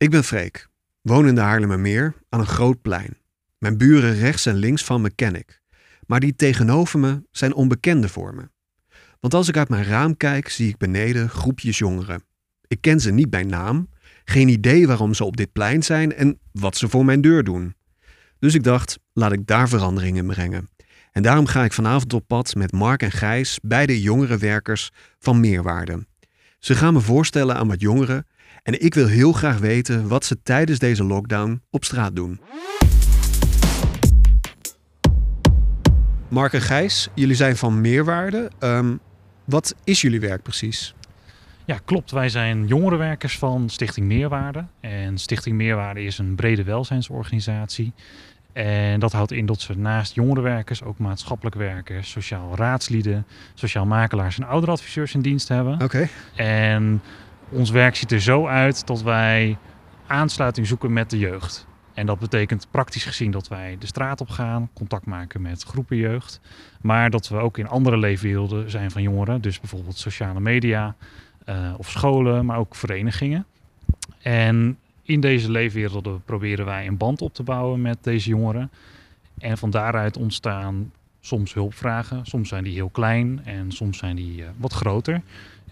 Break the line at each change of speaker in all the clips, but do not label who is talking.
Ik ben Freek, woon in de Haarlemmermeer aan een groot plein. Mijn buren rechts en links van me ken ik. Maar die tegenover me zijn onbekenden voor me. Want als ik uit mijn raam kijk, zie ik beneden groepjes jongeren. Ik ken ze niet bij naam, geen idee waarom ze op dit plein zijn en wat ze voor mijn deur doen. Dus ik dacht, laat ik daar verandering in brengen. En daarom ga ik vanavond op pad met Mark en Gijs, beide jongerenwerkers van Meerwaarde. Ze gaan me voorstellen aan wat jongeren en ik wil heel graag weten wat ze tijdens deze lockdown op straat doen. Mark en Gijs, jullie zijn van Meerwaarde. Ehm, wat is jullie werk precies?
Ja, klopt. Wij zijn jongerenwerkers van Stichting Meerwaarde. En Stichting Meerwaarde is een brede welzijnsorganisatie. En dat houdt in dat ze naast jongerenwerkers ook maatschappelijk werkers, sociaal raadslieden, sociaal makelaars en ouderadviseurs in dienst hebben.
Oké.
En ons werk ziet er zo uit dat wij aansluiting zoeken met de jeugd. En dat betekent praktisch gezien dat wij de straat op gaan, contact maken met groepen jeugd. Maar dat we ook in andere leefwerelden zijn van jongeren. Dus bijvoorbeeld sociale media uh, of scholen, maar ook verenigingen. En in deze leefwerelden proberen wij een band op te bouwen met deze jongeren. En van daaruit ontstaan soms hulpvragen. Soms zijn die heel klein en soms zijn die uh, wat groter.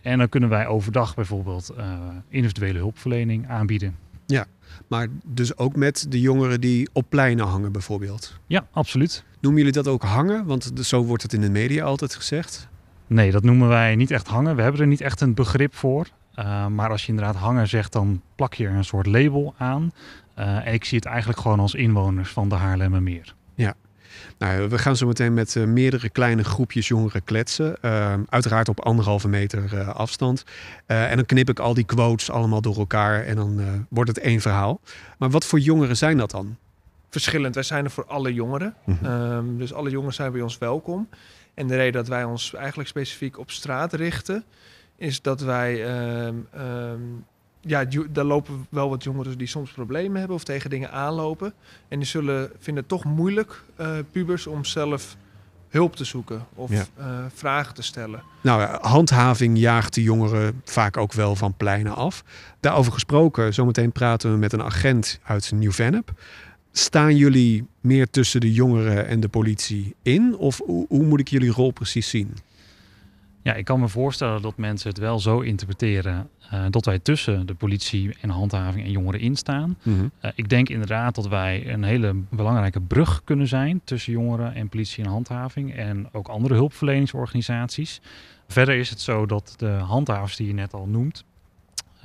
En dan kunnen wij overdag bijvoorbeeld uh, individuele hulpverlening aanbieden.
Ja, maar dus ook met de jongeren die op pleinen hangen bijvoorbeeld?
Ja, absoluut.
Noemen jullie dat ook hangen? Want zo wordt het in de media altijd gezegd.
Nee, dat noemen wij niet echt hangen. We hebben er niet echt een begrip voor. Uh, maar als je inderdaad hangen zegt, dan plak je er een soort label aan. Uh, en ik zie het eigenlijk gewoon als inwoners van de Haarlemmermeer.
Ja. Nou, we gaan zo meteen met uh, meerdere kleine groepjes jongeren kletsen. Uh, uiteraard op anderhalve meter uh, afstand. en dan knip ik al die quotes allemaal door elkaar en dan wordt het één verhaal. Maar wat voor jongeren zijn dat dan?
Verschillend. Wij zijn er voor alle jongeren. Mm -hmm. um, dus alle jongeren zijn bij ons welkom. En de reden dat wij ons eigenlijk specifiek op straat richten, is dat wij um, um, ja, daar lopen wel wat jongeren die soms problemen hebben of tegen dingen aanlopen. En die zullen vinden het toch moeilijk, uh, pubers, om zelf hulp te zoeken of ja. uh, vragen te stellen.
Nou, handhaving jaagt de jongeren vaak ook wel van pleinen af. Daarover gesproken, zometeen praten we met een agent uit Nieuw-Vennep. Staan jullie meer tussen de jongeren en de politie in? Of hoe, hoe moet ik jullie rol precies zien?
Ja, ik kan me voorstellen dat mensen het wel zo interpreteren uh, dat wij tussen de politie en handhaving en jongeren instaan. Mm -hmm. uh, ik denk inderdaad dat wij een hele belangrijke brug kunnen zijn tussen jongeren en politie en handhaving en ook andere hulpverleningsorganisaties. Verder is het zo dat de handhavers die je net al noemt,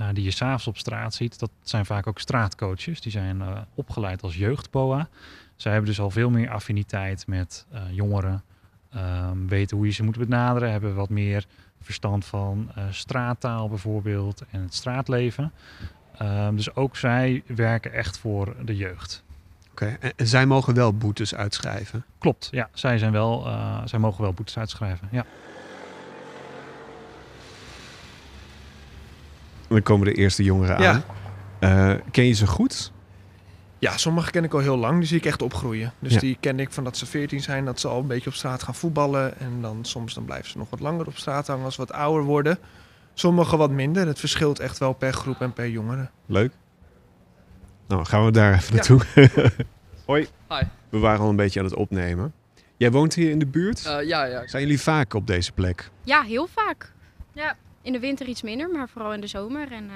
uh, die je s'avonds op straat ziet, dat zijn vaak ook straatcoaches. Die zijn opgeleid als jeugdboa. Zij hebben dus al veel meer affiniteit met jongeren. Um, weten hoe je ze moet benaderen, hebben wat meer verstand van uh, straattaal bijvoorbeeld en het straatleven. Um, dus ook zij werken echt voor de jeugd.
Oké, okay. en, en, zij mogen wel boetes uitschrijven?
Klopt, ja. Zij, zijn wel, uh, zij mogen wel boetes uitschrijven, ja.
Dan komen de eerste jongeren aan. Ja. Uh, ken je ze goed?
Ja, sommige ken ik al heel lang. Die zie ik echt opgroeien. Dus ja. die ken ik van dat ze 14 zijn, dat ze al een beetje op straat gaan voetballen. En dan soms dan blijven ze nog wat langer op straat hangen als ze wat ouder worden. Sommigen wat minder. Het verschilt echt wel per groep en per jongere.
Leuk. Nou, gaan we daar even naartoe. Ja. Hoi.
Hi.
We waren al een beetje aan het opnemen. Jij woont hier in de buurt?
Uh, ja, ja.
Zijn jullie vaak op deze plek?
Ja, heel vaak. Ja, in de winter iets minder, maar vooral in de zomer en uh,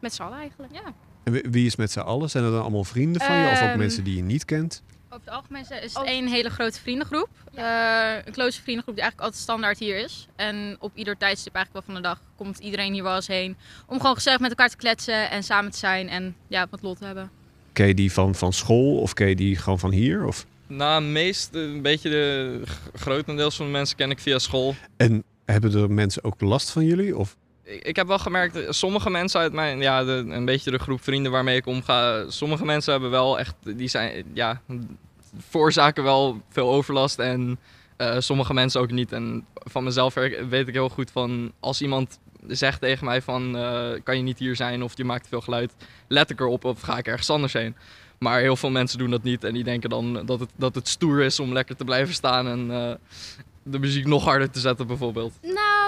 met z'n allen eigenlijk. Ja.
En wie is met z'n allen? Zijn er dan allemaal vrienden van je? Of ook mensen die je niet kent?
Over het algemeen is het één hele grote vriendengroep. Ja. Uh, een close vriendengroep die eigenlijk altijd standaard hier is. En op ieder tijdstip eigenlijk wel van de dag komt iedereen hier wel eens heen. Om gewoon gezellig met elkaar te kletsen en samen te zijn en ja, wat lot te hebben.
Ken je die van, van school of ken je die gewoon van hier? Of?
Nou, meest een beetje de grotendeels van de mensen ken ik via school.
En hebben er mensen ook last van jullie? Of?
Ik heb wel gemerkt, sommige mensen uit mijn, ja, een beetje de groep vrienden waarmee ik omga, sommige mensen hebben wel echt, die zijn, ja, veroorzaken wel veel overlast en uh, sommige mensen ook niet. En van mezelf weet ik heel goed van, als iemand zegt tegen mij van, uh, kan je niet hier zijn of je maakt veel geluid, let ik erop of ga ik ergens anders heen. Maar heel veel mensen doen dat niet en die denken dan dat het, dat het stoer is om lekker te blijven staan en de muziek nog harder te zetten bijvoorbeeld.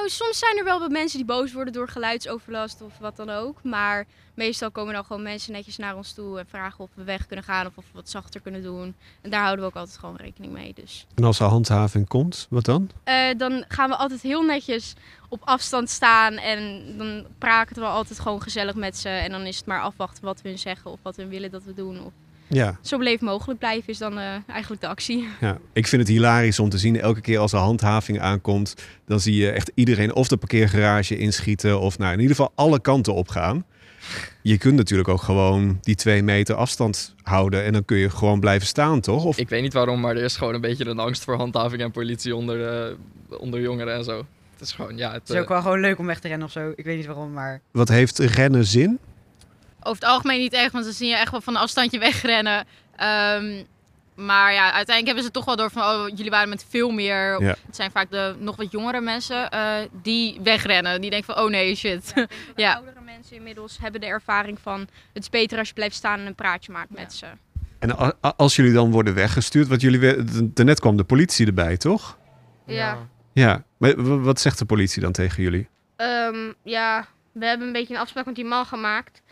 Nou,
Nou, soms zijn er wel wat mensen die boos worden door geluidsoverlast of wat dan ook. Maar meestal komen dan gewoon mensen netjes naar ons toe en vragen of we weg kunnen gaan of of we wat zachter kunnen doen. En daar houden we ook altijd gewoon rekening mee. Dus.
En als er handhaving komt, wat dan?
Eh, dan gaan we altijd heel netjes op afstand staan en dan praten we altijd gewoon gezellig met ze. En dan is het maar afwachten wat we hun zeggen of wat we willen dat we doen. Of
Ja,
zo beleefd mogelijk blijven is dan eh, eigenlijk de actie.
ja, ik vind het hilarisch om te zien. Elke keer als er handhaving aankomt, dan zie je echt iedereen of de parkeergarage inschieten. Of nou, in ieder geval alle kanten opgaan. Je kunt natuurlijk ook gewoon die twee meter afstand houden. En dan kun je gewoon blijven staan, toch? Of,
Ik weet niet waarom, maar er is gewoon een beetje een angst voor handhaving en politie onder, eh, onder jongeren en zo. Het is gewoon, ja, het,
Het is ook
eh,
wel gewoon leuk om weg te rennen of zo. Ik weet niet waarom, maar...
wat heeft rennen zin?
Over het algemeen niet echt, want dan zie je echt wel van een afstandje wegrennen. Ehm, maar ja, uiteindelijk hebben ze toch wel door van, oh, jullie waren met veel meer.
Ja.
Het zijn vaak de nog wat jongere mensen eh, die wegrennen. Die denken van, oh nee, shit.
Ja.
Ja.
Oudere mensen inmiddels hebben de ervaring van het is beter als je blijft staan en een praatje maakt met ze.
En als jullie dan worden weggestuurd, want jullie, daarnet kwam de politie erbij, toch?
Ja.
Ja, maar wat zegt de politie dan tegen jullie?
Ehm, ja, we hebben een beetje een afspraak met die man gemaakt.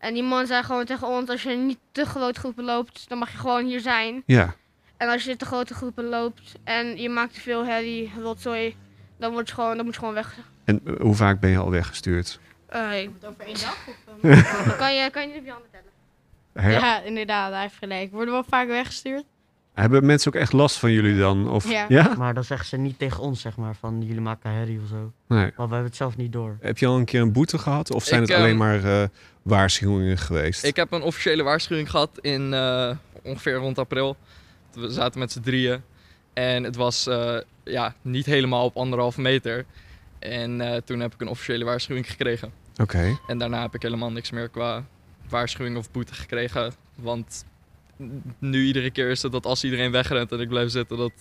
En die man zei gewoon tegen ons, als je niet te grote groepen loopt, dan mag je gewoon hier zijn.
Ja,
En als je te grote groepen loopt en je maakt te veel herrie, rotzooi, dan, word je gewoon, dan moet je gewoon weg.
en eh, hoe vaak ben je al weggestuurd?
Eh,
Over één dag?
kan, je, kan je niet op je handen tellen.
Her-
Ja, inderdaad, hij heeft gelijk. Worden wel vaak weggestuurd?
Hebben mensen ook echt last van jullie dan? Of,
Ja.
Maar dan zeggen ze niet tegen ons, zeg maar, van jullie maken herrie of zo.
Nee.
Maar we hebben het zelf niet door.
Heb je al een keer een boete gehad? Of zijn
Ik,
het alleen
ehm,
maar eh, waarschuwingen geweest?
Ik heb een officiële waarschuwing gehad in eh, ongeveer rond april. We zaten met z'n drieën. En het was eh, ja, niet helemaal op anderhalve meter. En eh, toen heb ik een officiële waarschuwing gekregen.
Oké.
En daarna heb ik helemaal niks meer qua waarschuwing of boete gekregen. Want nu iedere keer is het dat als iedereen wegrent en ik blijf zitten, dat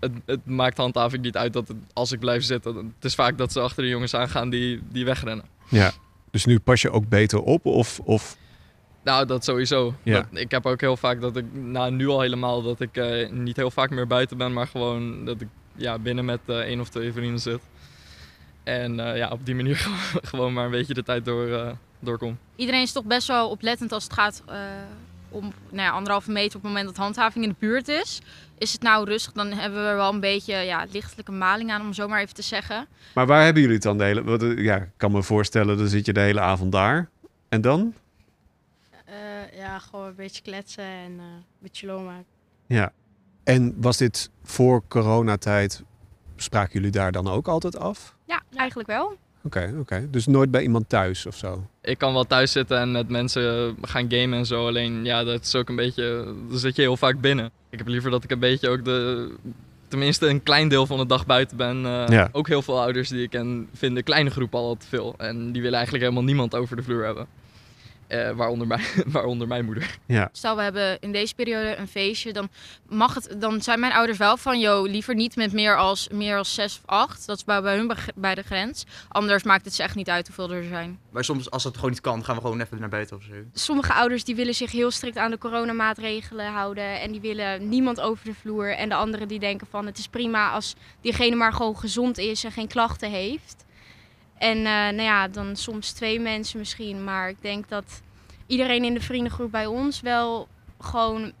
het, het maakt handhaving niet uit dat het- als ik blijf zitten. Het is vaak dat ze achter de jongens aangaan die, die wegrennen.
Ja. Dus nu pas je ook beter op? Of, of...
Nou, dat sowieso.
Ja.
Dat, ik heb ook heel vaak dat ik, nou nu al helemaal, dat ik eh, niet heel vaak meer buiten ben, maar gewoon dat ik ja, binnen met eh, één of twee vrienden zit. En eh, ja, op die manier gewoon- gewoon maar een beetje de tijd door, eh, doorkom.
Iedereen is toch best wel oplettend als het gaat eh, om nou ja, anderhalve meter op het moment dat handhaving in de buurt is. Is het nou rustig, dan hebben we er wel een beetje ja, lichtelijke maling aan, om zo maar even te zeggen.
Maar waar hebben jullie het dan de hele... want, eh, ja, ik kan me voorstellen, dan zit je de hele avond daar. En dan?
Eh, ja, gewoon een beetje kletsen en eh, een beetje lol maken.
Ja. En was dit voor coronatijd... Spraken jullie daar dan ook altijd af?
Ja, eigenlijk wel.
Oké, oké. Dus nooit bij iemand thuis of zo?
Ik kan wel thuis zitten en met mensen gaan gamen en zo. Alleen ja, dat is ook een beetje. Dan zit je heel vaak binnen. Ik heb liever dat ik een beetje ook de. Tenminste, een klein deel van de dag buiten ben. Eh,
Ja.
Ook heel veel ouders die ik ken vinden kleine groepen al te veel. En die willen eigenlijk helemaal niemand over de vloer hebben. Eh, waaronder, mij, waaronder mijn moeder.
Ja.
Stel, we hebben in deze periode een feestje, dan, mag het, dan zijn mijn ouders wel van, joh, liever niet met meer als, meer als zes of acht. Dat is bij, bij hun bij de grens. Anders maakt het ze echt niet uit hoeveel er zijn.
Maar soms, als dat gewoon niet kan, gaan we gewoon even naar buiten of zo.
Sommige ouders die willen zich heel strikt aan de coronamaatregelen houden en die willen niemand over de vloer. En de anderen die denken van het is prima als diegene maar gewoon gezond is en geen klachten heeft. En eh, nou ja, dan soms twee mensen misschien, maar ik denk dat iedereen in de vriendengroep bij ons wel gewoon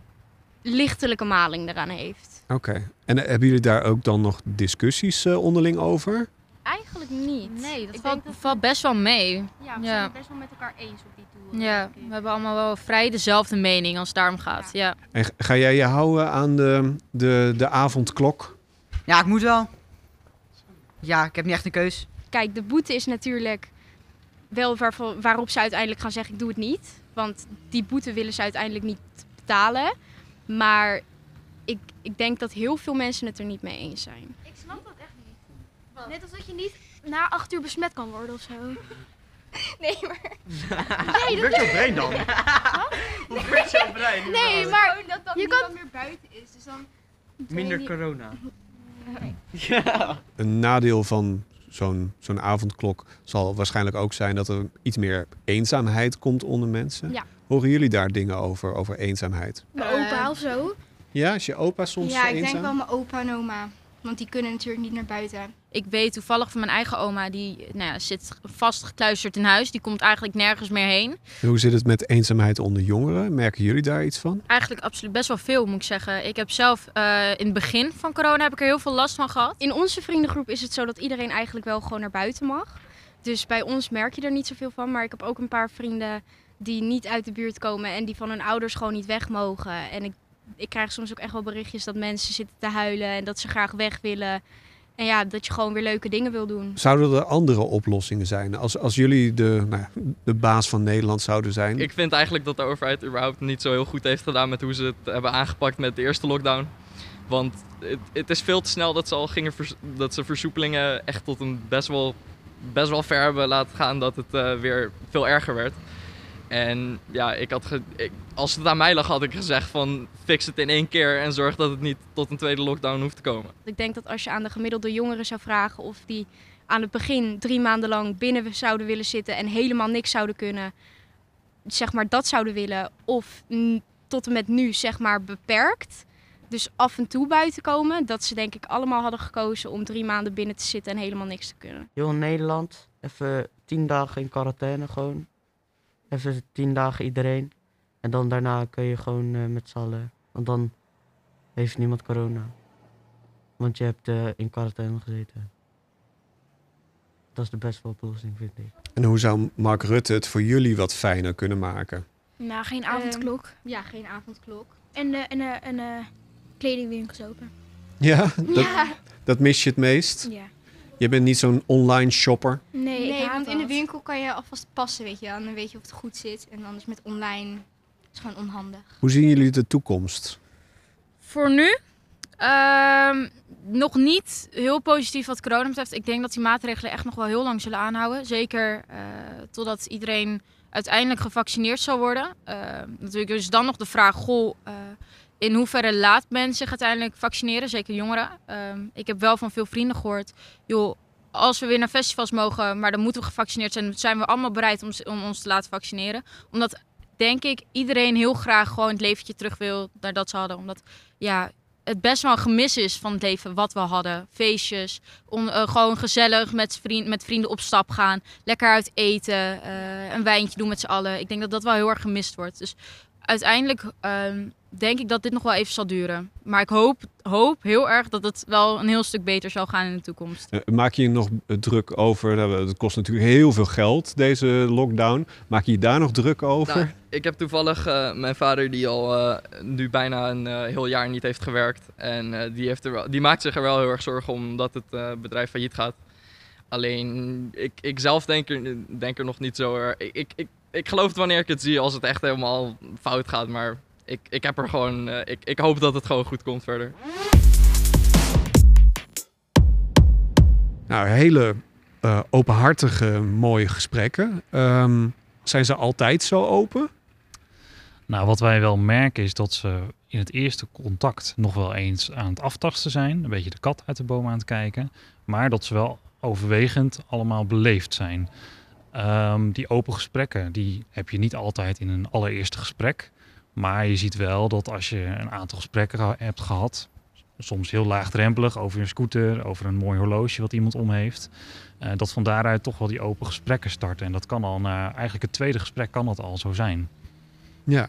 lichtelijke maling eraan heeft.
Oké. En eh, hebben jullie daar ook dan nog discussies eh, onderling over?
Eigenlijk niet.
Nee, dat
Ik
valt,
denk dat we-
valt best wel mee.
Ja, we
Ja.
zijn het best wel met elkaar eens op die tour.
Ja, we hebben allemaal wel vrij dezelfde mening als het daarom gaat. Ja.
En ga jij je houden aan de, de, de avondklok?
Ja, ik moet wel. Ja, ik heb niet echt een keus.
Kijk, de boete is natuurlijk wel waarvan- waarop ze uiteindelijk gaan zeggen ik doe het niet. Want die boete willen ze uiteindelijk niet betalen. Maar ik, ik denk dat heel veel mensen het er niet mee eens zijn.
Ik snap dat echt niet. Net als dat je niet na acht uur besmet kan worden of zo.
Nee, maar,
Hoe werkt jouw brein dan? Hoe werkt jouw brein?
Nee, maar
dat dan
je kan-
meer buiten is. Dus dan
Minder corona.
Een nadeel van zo'n zo'n avondklok zal waarschijnlijk ook zijn dat er iets meer eenzaamheid komt onder mensen.
Ja.
Horen jullie daar dingen over, over eenzaamheid?
mijn opa of zo.
Ja, is je opa soms
ja, ik
eenzaam?
denk wel mijn opa en oma.
Want die kunnen natuurlijk niet naar buiten.
Ik weet toevallig van mijn eigen oma, die nou ja, zit vastgekluisterd in huis. Die komt eigenlijk nergens meer heen.
En hoe zit het met eenzaamheid onder jongeren? Merken jullie daar iets van?
Eigenlijk absoluut best wel veel, moet ik zeggen. Ik heb zelf eh, in het begin van corona heb ik er heel veel last van gehad.
In onze vriendengroep is het zo dat iedereen eigenlijk wel gewoon naar buiten mag. Dus bij ons merk je er niet zoveel van. Maar ik heb ook een paar vrienden die niet uit de buurt komen en die van hun ouders gewoon niet weg mogen. En ik, ik krijg soms ook echt wel berichtjes dat mensen zitten te huilen en dat ze graag weg willen. En ja, dat je gewoon weer leuke dingen wil doen.
Zouden er andere oplossingen zijn? Als, als jullie de, nou, ja, de baas van Nederland zouden zijn?
Ik vind eigenlijk dat de overheid überhaupt niet zo heel goed heeft gedaan met hoe ze het hebben aangepakt met de eerste lockdown. Want het, het is veel te snel dat ze al gingen vers- dat ze versoepelingen echt tot een best wel, best wel ver hebben laten gaan dat het eh, weer veel erger werd. En ja, ik had ge- ik, als het aan mij lag, had ik gezegd van fix het in één keer en zorg dat het niet tot een tweede lockdown hoeft te komen.
Ik denk dat als je aan de gemiddelde jongeren zou vragen of die aan het begin drie maanden lang binnen zouden willen zitten en helemaal niks zouden kunnen, zeg maar dat zouden willen, of tot en met nu zeg maar beperkt, dus af en toe buiten komen, dat ze denk ik allemaal hadden gekozen om drie maanden binnen te zitten en helemaal niks te kunnen.
Heel Nederland, even tien dagen in quarantaine gewoon. Even tien dagen iedereen. En dan daarna kun je gewoon eh, met z'n allen. Want dan heeft niemand corona. Want je hebt eh, in quarantaine gezeten. Dat is de beste oplossing, vind ik.
En hoe zou Mark Rutte het voor jullie wat fijner kunnen maken?
Nou, geen avondklok.
ja, geen avondklok.
En, eh, en, eh, en kledingwinkels open.
Ja, dat,
Ja.
dat mis je het meest?
Ja.
Je bent niet zo'n online shopper.
Nee,
in de winkel kan je alvast passen, weet je wel. En dan weet je of het goed zit. En anders met online is het gewoon onhandig.
Hoe zien jullie de toekomst?
Voor nu ehm, nog niet heel positief wat corona betreft. Ik denk dat die maatregelen echt nog wel heel lang zullen aanhouden. Zeker eh, totdat iedereen uiteindelijk gevaccineerd zal worden. Eh, natuurlijk is dan nog de vraag, goh, eh, in hoeverre laat men zich uiteindelijk vaccineren? Zeker jongeren. Ehm, ik heb wel van veel vrienden gehoord, joh, als we weer naar festivals mogen, maar dan moeten we gevaccineerd zijn, zijn we allemaal bereid om, om ons te laten vaccineren. Omdat, denk ik, iedereen heel graag gewoon het leventje terug wil naar dat ze hadden. Omdat, ja, het best wel een gemis is van het leven wat we hadden. Feestjes, eh, gewoon gezellig met, vriend, met vrienden op stap gaan. Lekker uit eten, eh, een wijntje doen met z'n allen. Ik denk dat dat wel heel erg gemist wordt. Dus uiteindelijk ehm, denk ik dat dit nog wel even zal duren. Maar ik hoop, hoop heel erg dat het wel een heel stuk beter zal gaan in de toekomst.
Eh, Maak je je nog druk over? nou, Het kost natuurlijk heel veel geld, deze lockdown. Maak je je daar nog druk over?
Nou, ik heb toevallig eh, mijn vader die al eh, nu bijna een eh, heel jaar niet heeft gewerkt. En eh, die, heeft er wel, die maakt zich er wel heel erg zorgen om omdat het eh, bedrijf failliet gaat. Alleen, ik, ik zelf denk er, denk er nog niet zo... er- Ik, ik, ik, geloof het wanneer ik het zie als het echt helemaal fout gaat. Maar ik, ik heb er gewoon... eh, ik, ik hoop dat het gewoon goed komt verder.
Nou, hele eh, openhartige, mooie gesprekken. Ehm, zijn ze altijd zo open?
Nou, wat wij wel merken is dat ze in het eerste contact nog wel eens aan het aftasten zijn. Een beetje de kat uit de boom aan het kijken. Maar dat ze wel overwegend allemaal beleefd zijn. Ehm, die open gesprekken, die heb je niet altijd in een allereerste gesprek. Maar je ziet wel dat als je een aantal gesprekken hebt gehad, soms heel laagdrempelig over een scooter, over een mooi horloge wat iemand om heeft, eh, dat van daaruit toch wel die open gesprekken starten. En dat kan al na eigenlijk het tweede gesprek kan dat al zo zijn.
Ja.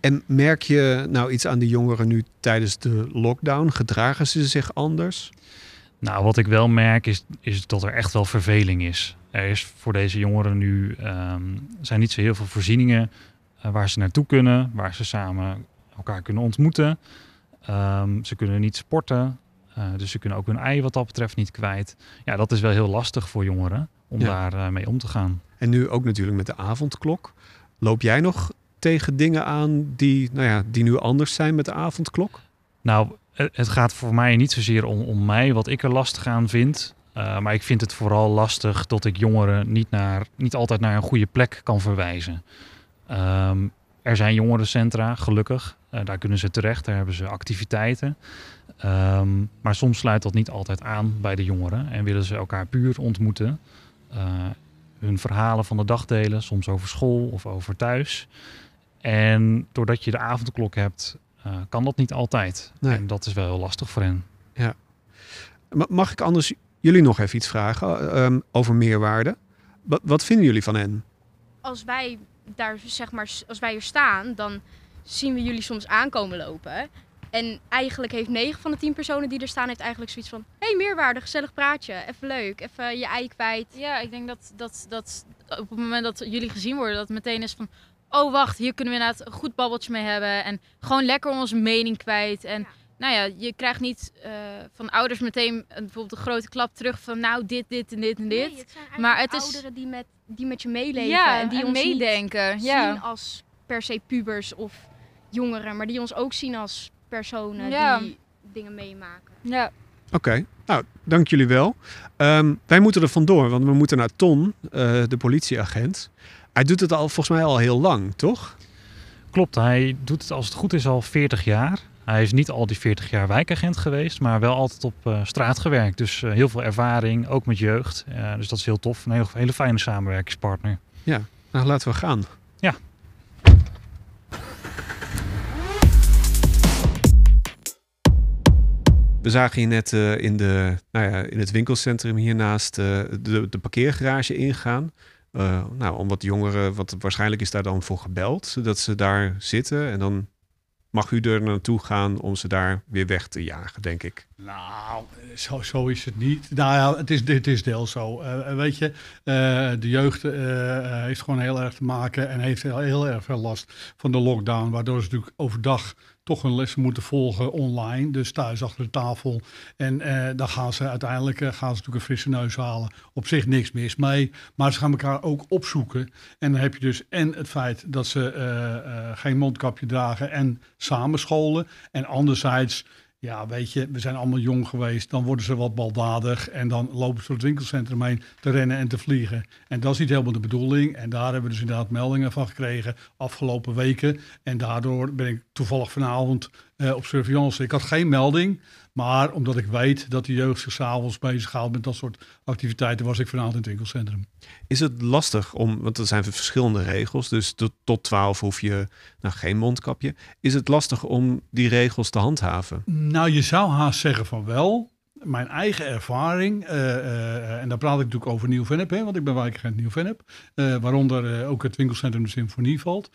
En merk je nou iets aan de jongeren nu tijdens de lockdown? Gedragen ze zich anders?
Nou, wat ik wel merk is, is dat er echt wel verveling is. Er is voor deze jongeren nu ehm, zijn niet zo heel veel voorzieningen eh, waar ze naartoe kunnen, waar ze samen elkaar kunnen ontmoeten. Ehm, ze kunnen niet sporten, eh, dus ze kunnen ook hun ei wat dat betreft niet kwijt. Ja, dat is wel heel lastig voor jongeren om
Ja.
daar eh, mee om te gaan.
En nu ook natuurlijk met de avondklok. Loop jij nog tegen dingen aan die, nou ja, die nu anders zijn met de avondklok?
Nou, het het gaat voor mij niet zozeer om, om mij, wat ik er lastig aan vind. Eh, maar ik vind het vooral lastig dat ik jongeren niet, naar, niet altijd naar een goede plek kan verwijzen. Ehm, er zijn jongerencentra, gelukkig. Eh, daar kunnen ze terecht, daar hebben ze activiteiten. Ehm, maar soms sluit dat niet altijd aan bij de jongeren en willen ze elkaar puur ontmoeten. Eh, hun verhalen van de dag delen, soms over school of over thuis. En doordat je de avondklok hebt, kan dat niet altijd.
Nee.
En dat is wel heel lastig voor hen.
Ja. Ma- Mag ik anders jullie nog even iets vragen ehm, over meerwaarde? Wat, wat vinden jullie van hen?
Als wij daar, zeg maar, als wij er staan, dan zien we jullie soms aankomen lopen. En eigenlijk heeft 9 van de 10 personen die er staan, heeft eigenlijk zoiets van... Hé, hey, meerwaarde, gezellig praatje, even leuk, even je ei kwijt.
Ja, ik denk dat, dat, dat op het moment dat jullie gezien worden, dat het meteen is van... Oh, wacht, hier kunnen we inderdaad een goed babbeltje mee hebben. En gewoon lekker onze mening kwijt. En nou ja, je krijgt niet eh, van ouders meteen een- bijvoorbeeld een grote klap terug van... Nou, dit, dit en dit en dit.
Nee, het zijn
maar het is...
ouderen die met, die met je meeleven
Ja,
en die
en
ons niet
meedenken, ja.
zien als per se pubers of jongeren, maar die ons ook zien als personen
Ja.
die dingen meemaken.
Ja.
Oké, nou, dank jullie wel. Ehm, wij moeten er vandoor, want we moeten naar Ton, eh, de politieagent. Hij doet het al volgens mij al heel lang, toch?
Klopt, hij doet het als het goed is al 40 jaar. Hij is niet al die 40 jaar wijkagent geweest, maar wel altijd op eh, straat gewerkt. Dus eh, heel veel ervaring, ook met jeugd. Eh, dus dat is heel tof. Een hele, hele fijne samenwerkingspartner.
Ja, nou laten we gaan.
Ja.
We zagen je net in, de, nou ja, in het winkelcentrum hiernaast de, de parkeergarage ingaan. Nou, om wat jongeren, wat waarschijnlijk is daar dan voor gebeld, zodat ze daar zitten. En dan mag u er naartoe gaan om ze daar weer weg te jagen, denk ik.
Nou, zo, zo is het niet. Nou ja, het is, dit is deels zo. Eh, weet je, eh, de jeugd eh, eh, heeft gewoon heel erg te maken en heeft heel, heel erg veel last van de lockdown. Waardoor ze natuurlijk overdag toch hun lessen moeten volgen online. Dus thuis achter de tafel. En eh, dan gaan ze uiteindelijk eh, gaan ze natuurlijk een frisse neus halen. Op zich niks mis mee. Maar ze gaan elkaar ook opzoeken. En dan heb je dus en het feit dat ze eh, geen mondkapje dragen en samenscholen. En anderzijds ja, weet je, we zijn allemaal jong geweest. Dan worden ze wat baldadig. En dan lopen ze door het winkelcentrum heen te rennen en te vliegen. En dat is niet helemaal de bedoeling. En daar hebben we dus inderdaad meldingen van gekregen afgelopen weken. En daardoor ben ik toevallig vanavond eh, op surveillance. Ik had geen melding. Maar omdat ik weet dat de jeugd zich s'avonds bezighoudt met dat soort activiteiten, was ik vanavond in het winkelcentrum.
Is het lastig om, want er zijn verschillende regels, dus tot, tot 12 hoef je nou, geen mondkapje. Is het lastig om die regels te handhaven?
Nou, je zou haast zeggen van wel. Mijn eigen ervaring, eh, eh, en daar praat ik natuurlijk over Nieuw-Vennep, want ik ben wijkagent Nieuw-Vennep, eh, waaronder ook het winkelcentrum de Symfonie valt,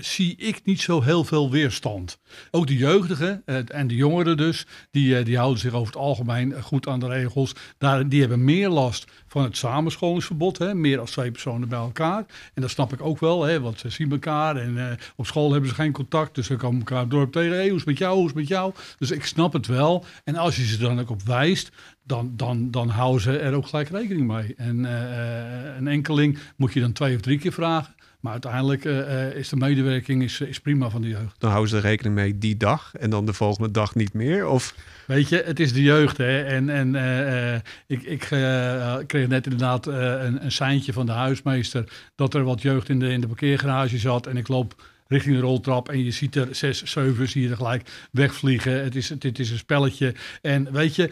zie ik niet zo heel veel weerstand. Ook de jeugdigen en de jongeren dus, die, die houden zich over het algemeen goed aan de regels. Daar, die hebben meer last van het samenscholingsverbod, hè, meer dan twee personen bij elkaar. En dat snap ik ook wel, hè, want ze zien elkaar en eh, op school hebben ze geen contact, dus ze komen elkaar door dorp tegen, hoe is het met jou, hoe is het met jou? Dus ik snap het wel. En als je ze dan ook op wijst, dan, dan, dan houden ze er ook gelijk rekening mee. En eh, eh, een enkeling moet je dan twee of drie keer vragen. Maar uiteindelijk eh, eh, is de medewerking is, is prima van de jeugd.
Dan houden ze er rekening mee die dag en dan de volgende dag niet meer? Of
Weet je, het is de jeugd. Hè? En, en eh, ik, ik kreeg net inderdaad een, een seintje van de huismeester dat er wat jeugd in de, in de parkeergarage zat. En ik loop richting de roltrap en je ziet er zes, zeven zie je er gelijk wegvliegen. Het is, dit is een spelletje. En weet je,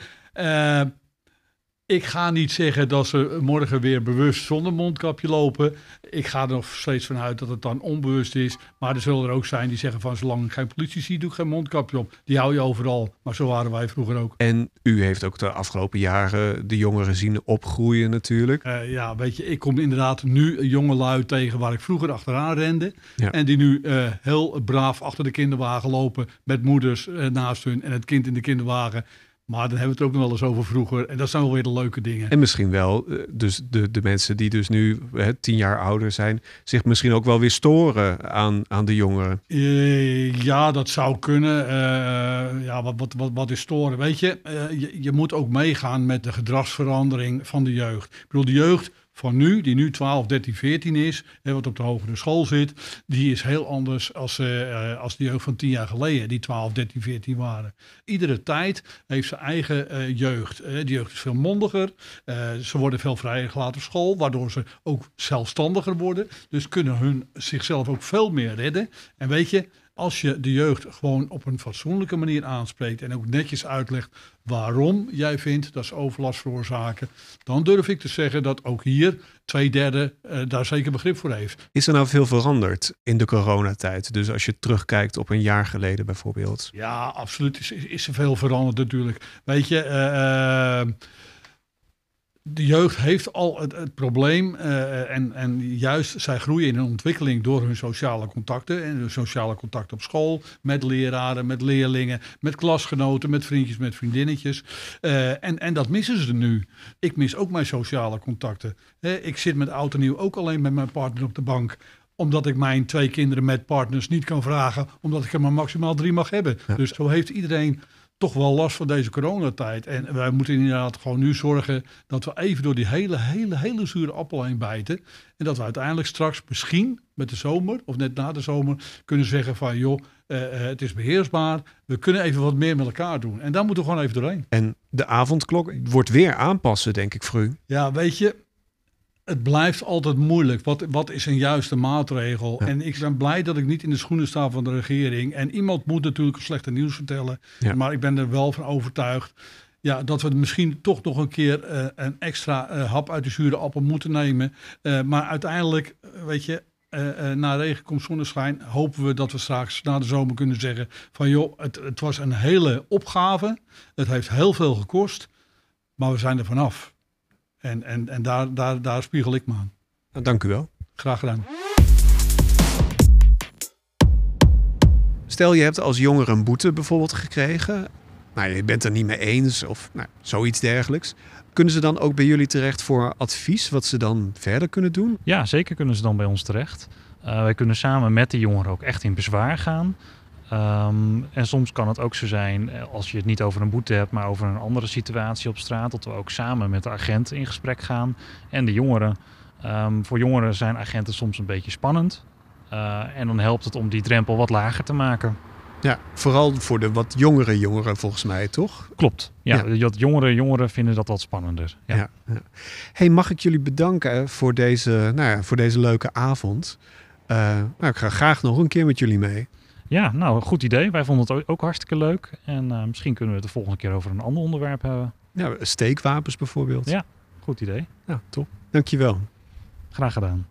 ik ga niet zeggen dat ze morgen weer bewust zonder mondkapje lopen. Ik ga er nog steeds vanuit dat het dan onbewust is. Maar er zullen er ook zijn die zeggen van zolang ik geen politie zie, doe ik geen mondkapje op. Die hou je overal. Maar zo waren wij vroeger ook.
En u heeft ook de afgelopen jaren de jongeren zien opgroeien natuurlijk.
Eh, ja, weet je, ik kom inderdaad nu jonge lui tegen waar ik vroeger achteraan rende.
Ja.
En die nu eh, heel braaf achter de kinderwagen lopen met moeders eh, naast hun en het kind in de kinderwagen. Maar dan hebben we het ook nog wel eens over vroeger. En dat zijn wel weer de leuke dingen.
En misschien wel, eh, dus de, de mensen die dus nu hè, tien jaar ouder zijn, zich misschien ook wel weer storen aan, aan de jongeren.
Eh, ja, dat zou kunnen. Eh, ja, wat, wat, wat, wat is storen? Weet je, je, je moet ook meegaan met de gedragsverandering van de jeugd. Ik bedoel, de jeugd van nu, die nu 12, 13, 14 is, wat op de hogere school zit, die is heel anders als, eh, eh, als de jeugd van 10 jaar geleden, die 12, 13, 14 waren. Iedere tijd heeft zijn eigen eh, jeugd. Die jeugd is veel mondiger, ze worden veel vrijer gelaten op school, waardoor ze ook zelfstandiger worden. Dus kunnen hun zichzelf ook veel meer redden. En weet je, als je de jeugd gewoon op een fatsoenlijke manier aanspreekt en ook netjes uitlegt waarom jij vindt dat ze overlast veroorzaken, dan durf ik te zeggen dat ook hier twee derde uh, daar zeker begrip voor heeft.
Is er nou veel veranderd in de coronatijd? Dus als je terugkijkt op een jaar geleden bijvoorbeeld.
Ja, absoluut is, is er veel veranderd natuurlijk. Weet je, uh, de jeugd heeft al het, het probleem uh, en, en juist zij groeien in een ontwikkeling door hun sociale contacten en hun sociale contacten op school, met leraren, met leerlingen, met klasgenoten, met vriendjes, met vriendinnetjes. Uh, en, en dat missen ze nu. Ik mis ook mijn sociale contacten. Uh, ik zit met oud en nieuw ook alleen met mijn partner op de bank omdat ik mijn twee kinderen met partners niet kan vragen, omdat ik er maar maximaal drie mag hebben. Ja. Dus zo heeft iedereen toch wel last van deze coronatijd. En wij moeten inderdaad gewoon nu zorgen dat we even door die hele, hele, hele zure appel heen bijten. En dat we uiteindelijk straks misschien met de zomer of net na de zomer kunnen zeggen van joh, uh, het is beheersbaar. We kunnen even wat meer met elkaar doen. En daar moeten we gewoon even doorheen.
En de avondklok wordt weer aanpassen, denk ik, voor u.
Ja, weet je, het blijft altijd moeilijk. Wat, wat is een juiste maatregel? Ja. En ik ben blij dat ik niet in de schoenen sta van de regering. En iemand moet natuurlijk slechte nieuws vertellen. Ja. Maar ik ben er wel van overtuigd. Ja, dat we misschien toch nog een keer uh, een extra uh, hap uit de zure appel moeten nemen. Uh, maar uiteindelijk, weet je, na regen komt zonneschijn. Hopen we dat we straks na de zomer kunnen zeggen: van joh, het, het was een hele opgave. Het heeft heel veel gekost. Maar we zijn er vanaf. En, en, en daar, daar, daar spiegel ik me aan.
Nou, dank u wel.
Graag gedaan.
Stel je hebt als jongere een boete bijvoorbeeld gekregen. Nou, je bent er niet mee eens of nou, zoiets dergelijks. Kunnen ze dan ook bij jullie terecht voor advies wat ze dan verder kunnen doen?
Ja, zeker kunnen ze dan bij ons terecht. Uh, wij kunnen samen met de jongeren ook echt in bezwaar gaan. Um, en soms kan het ook zo zijn, als je het niet over een boete hebt, maar over een andere situatie op straat, dat we ook samen met de agent in gesprek gaan en de jongeren. Um, voor jongeren zijn agenten soms een beetje spannend. Uh, en dan helpt het om die drempel wat lager te maken.
Ja, vooral voor de wat jongere jongeren volgens mij, toch?
Klopt. Ja, ja. dat jongere jongeren vinden dat wat spannender.
Ja. Hey, mag ik jullie bedanken voor deze, nou ja, voor deze leuke avond? Uh, nou, ik ga graag nog een keer met jullie mee.
Ja, nou, goed idee. Wij vonden het ook hartstikke leuk. En uh, misschien kunnen we het de volgende keer over een ander onderwerp hebben.
Ja, steekwapens bijvoorbeeld.
Ja, goed idee.
Ja, top. Dankjewel.
Graag gedaan.